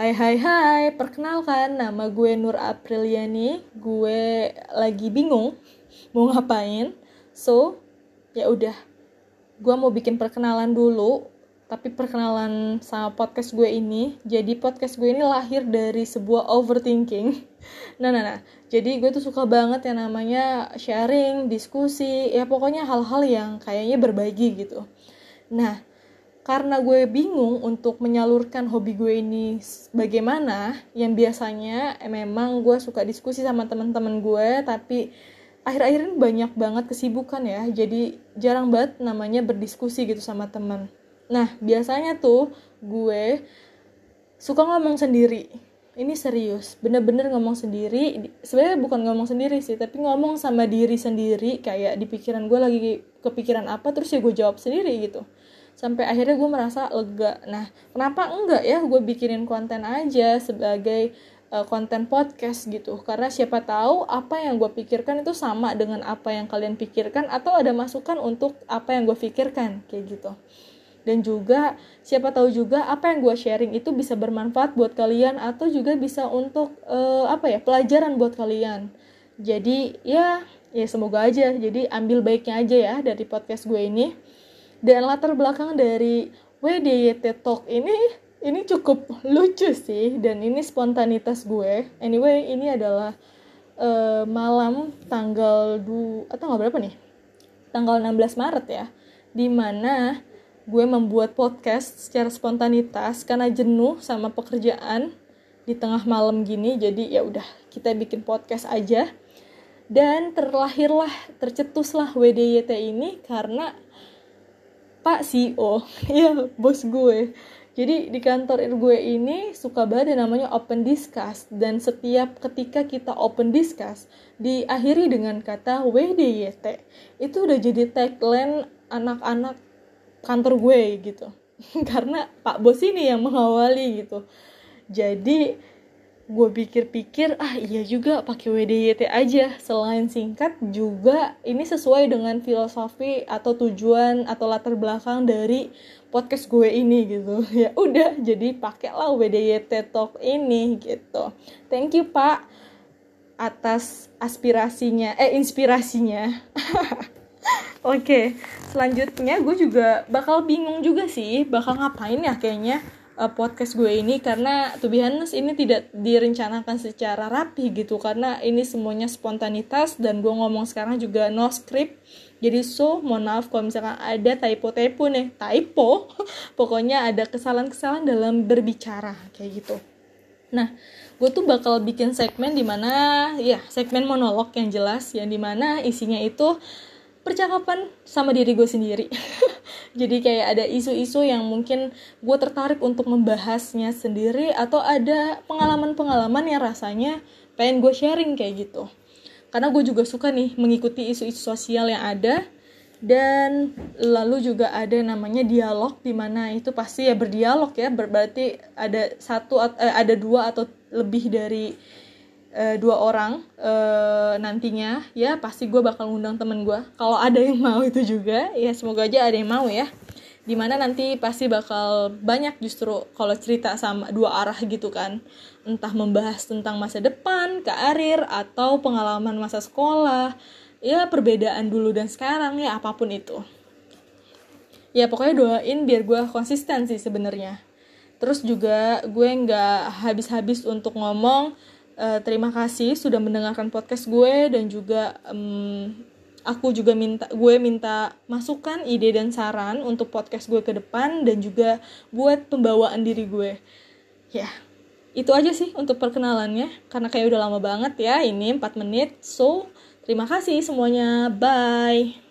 Hai hai hai, perkenalkan nama gue Nur Apriliani. Gue lagi bingung mau ngapain. So, ya udah. Gue mau bikin perkenalan dulu, tapi perkenalan sama podcast gue ini. Jadi podcast gue ini lahir dari sebuah overthinking. Nah, nah, nah. Jadi gue tuh suka banget yang namanya sharing, diskusi, ya pokoknya hal-hal yang kayaknya berbagi gitu. Nah, karena gue bingung untuk menyalurkan hobi gue ini bagaimana yang biasanya eh, memang gue suka diskusi sama teman-teman gue tapi akhir-akhir ini banyak banget kesibukan ya. Jadi jarang banget namanya berdiskusi gitu sama teman. Nah biasanya tuh gue suka ngomong sendiri. Ini serius bener-bener ngomong sendiri. Sebenarnya bukan ngomong sendiri sih tapi ngomong sama diri sendiri. Kayak di pikiran gue lagi kepikiran apa terus ya gue jawab sendiri gitu sampai akhirnya gue merasa lega. Nah kenapa enggak ya gue bikinin konten aja sebagai uh, konten podcast gitu? Karena siapa tahu apa yang gue pikirkan itu sama dengan apa yang kalian pikirkan atau ada masukan untuk apa yang gue pikirkan kayak gitu. Dan juga siapa tahu juga apa yang gue sharing itu bisa bermanfaat buat kalian atau juga bisa untuk uh, apa ya pelajaran buat kalian. Jadi ya ya semoga aja. Jadi ambil baiknya aja ya dari podcast gue ini dan latar belakang dari WDYT Talk ini ini cukup lucu sih. Dan ini spontanitas gue. Anyway ini adalah uh, malam tanggal du atau nggak berapa nih? Tanggal 16 Maret ya. Di mana gue membuat podcast secara spontanitas karena jenuh sama pekerjaan di tengah malam gini. Jadi ya udah kita bikin podcast aja. Dan terlahirlah tercetuslah WDYT ini karena Pak CEO, ya bos gue. Jadi di kantor gue ini suka banget namanya open discuss dan setiap ketika kita open discuss diakhiri dengan kata WDYT. Itu udah jadi tagline anak-anak kantor gue gitu. Karena Pak Bos ini yang mengawali gitu. Jadi gue pikir-pikir ah iya juga pakai WDYT aja. Selain singkat juga ini sesuai dengan filosofi atau tujuan atau latar belakang dari podcast gue ini gitu. Ya udah jadi pakailah WDYT Talk ini gitu. Thank you pak atas aspirasinya eh inspirasinya. Oke okay. selanjutnya gue juga bakal bingung juga sih bakal ngapain ya kayaknya uh, podcast gue ini karena to be honest ini tidak direncanakan secara rapi gitu. Karena ini semuanya spontanitas dan gue ngomong sekarang juga no script. Jadi so mohon maaf kalau misalkan ada typo-typo nih. Typo? Pokoknya ada kesalahan-kesalahan dalam berbicara kayak gitu. Nah gue tuh bakal bikin segmen di mana ya segmen monolog yang jelas yang di mana isinya itu percakapan sama diri gue sendiri jadi kayak ada isu-isu yang mungkin gue tertarik untuk membahasnya sendiri atau ada pengalaman-pengalaman yang rasanya pengen gue sharing kayak gitu. Karena gue juga suka nih mengikuti isu-isu sosial yang ada. Dan lalu juga ada namanya dialog di mana itu pasti ya berdialog ya. Berarti ada satu eh, ada dua atau lebih dari uh, dua orang uh, nantinya ya pasti gue bakal ngundang temen gue kalau ada yang mau itu juga ya semoga aja ada yang mau ya. Di mana nanti pasti bakal banyak justru kalau cerita sama dua arah gitu kan. Entah membahas tentang masa depan karir atau pengalaman masa sekolah. Ya perbedaan dulu dan sekarang ya apa pun itu. Ya pokoknya doain biar gue konsisten sih sebenarnya. Terus juga gue nggak habis-habis untuk ngomong uh, terima kasih sudah mendengarkan podcast gue dan juga um, aku juga minta gue minta masukan ide dan saran untuk podcast gue ke depan dan juga buat pembawaan diri gue. Ya itu aja sih untuk perkenalannya karena kayak udah lama banget ya ini 4 menit. So terima kasih semuanya. Bye